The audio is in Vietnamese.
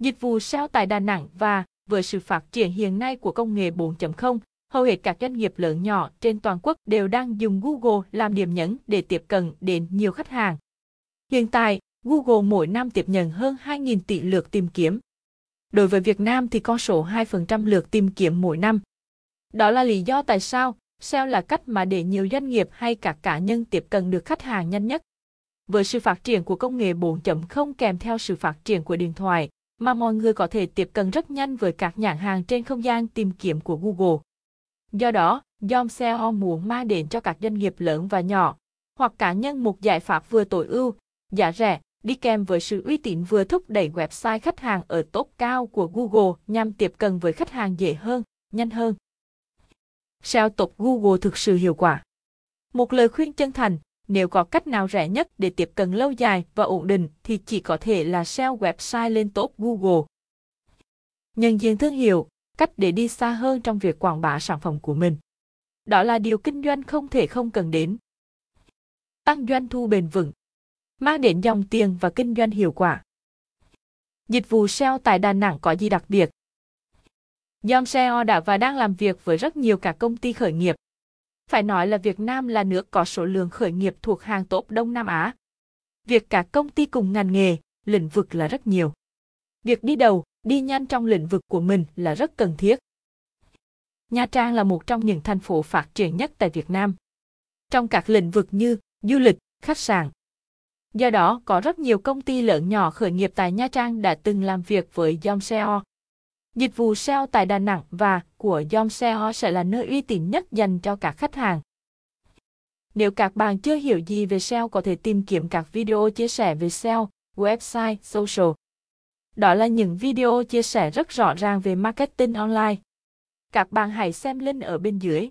Dịch vụ SEO tại Đà Nẵng và với sự phát triển hiện nay của công nghệ 4.0, hầu hết các doanh nghiệp lớn nhỏ trên toàn quốc đều đang dùng Google làm điểm nhấn để tiếp cận đến nhiều khách hàng. Hiện tại, Google mỗi năm tiếp nhận hơn 2.000 tỷ lượt tìm kiếm. Đối với Việt Nam thì con số 2% lượt tìm kiếm mỗi năm. Đó là lý do tại sao SEO là cách mà để nhiều doanh nghiệp hay các cá nhân tiếp cận được khách hàng nhanh nhất. Với sự phát triển của công nghệ 4.0 kèm theo sự phát triển của điện thoại, mà mọi người có thể tiếp cận rất nhanh với các nhãn hàng trên không gian tìm kiếm của Google. Do đó, Yomseo muốn mang đến cho các doanh nghiệp lớn và nhỏ, hoặc cá nhân một giải pháp vừa tối ưu, giá rẻ, đi kèm với sự uy tín vừa thúc đẩy website khách hàng ở top cao của Google nhằm tiếp cận với khách hàng dễ hơn, nhanh hơn. SEO top Google thực sự hiệu quả. Một lời khuyên chân thành, nếu có cách nào rẻ nhất để tiếp cận lâu dài và ổn định thì chỉ có thể là SEO website lên top Google. nhân diện thương hiệu, cách để đi xa hơn trong việc quảng bá sản phẩm của mình. Đó là điều kinh doanh không thể không cần đến. Tăng doanh thu bền vững, mang đến dòng tiền và kinh doanh hiệu quả. Dịch vụ SEO tại Đà Nẵng có gì đặc biệt? Dom SEO đã và đang làm việc với rất nhiều các công ty khởi nghiệp. Phải nói là Việt Nam là nước có số lượng khởi nghiệp thuộc hàng top Đông Nam Á. Việc cả công ty cùng ngành nghề, lĩnh vực là rất nhiều. Việc đi đầu, đi nhanh trong lĩnh vực của mình là rất cần thiết. Nha Trang là một trong những thành phố phát triển nhất tại Việt Nam. Trong các lĩnh vực như du lịch, khách sạn. Do đó, có rất nhiều công ty lớn nhỏ khởi nghiệp tại Nha Trang đã từng làm việc với Yomseo. Dịch vụ SEO tại Đà Nẵng và của Yomseo sẽ là nơi uy tín nhất dành cho các khách hàng. Nếu các bạn chưa hiểu gì về SEO có thể tìm kiếm các video chia sẻ về SEO, website, social. Đó là những video chia sẻ rất rõ ràng về marketing online. Các bạn hãy xem link ở bên dưới.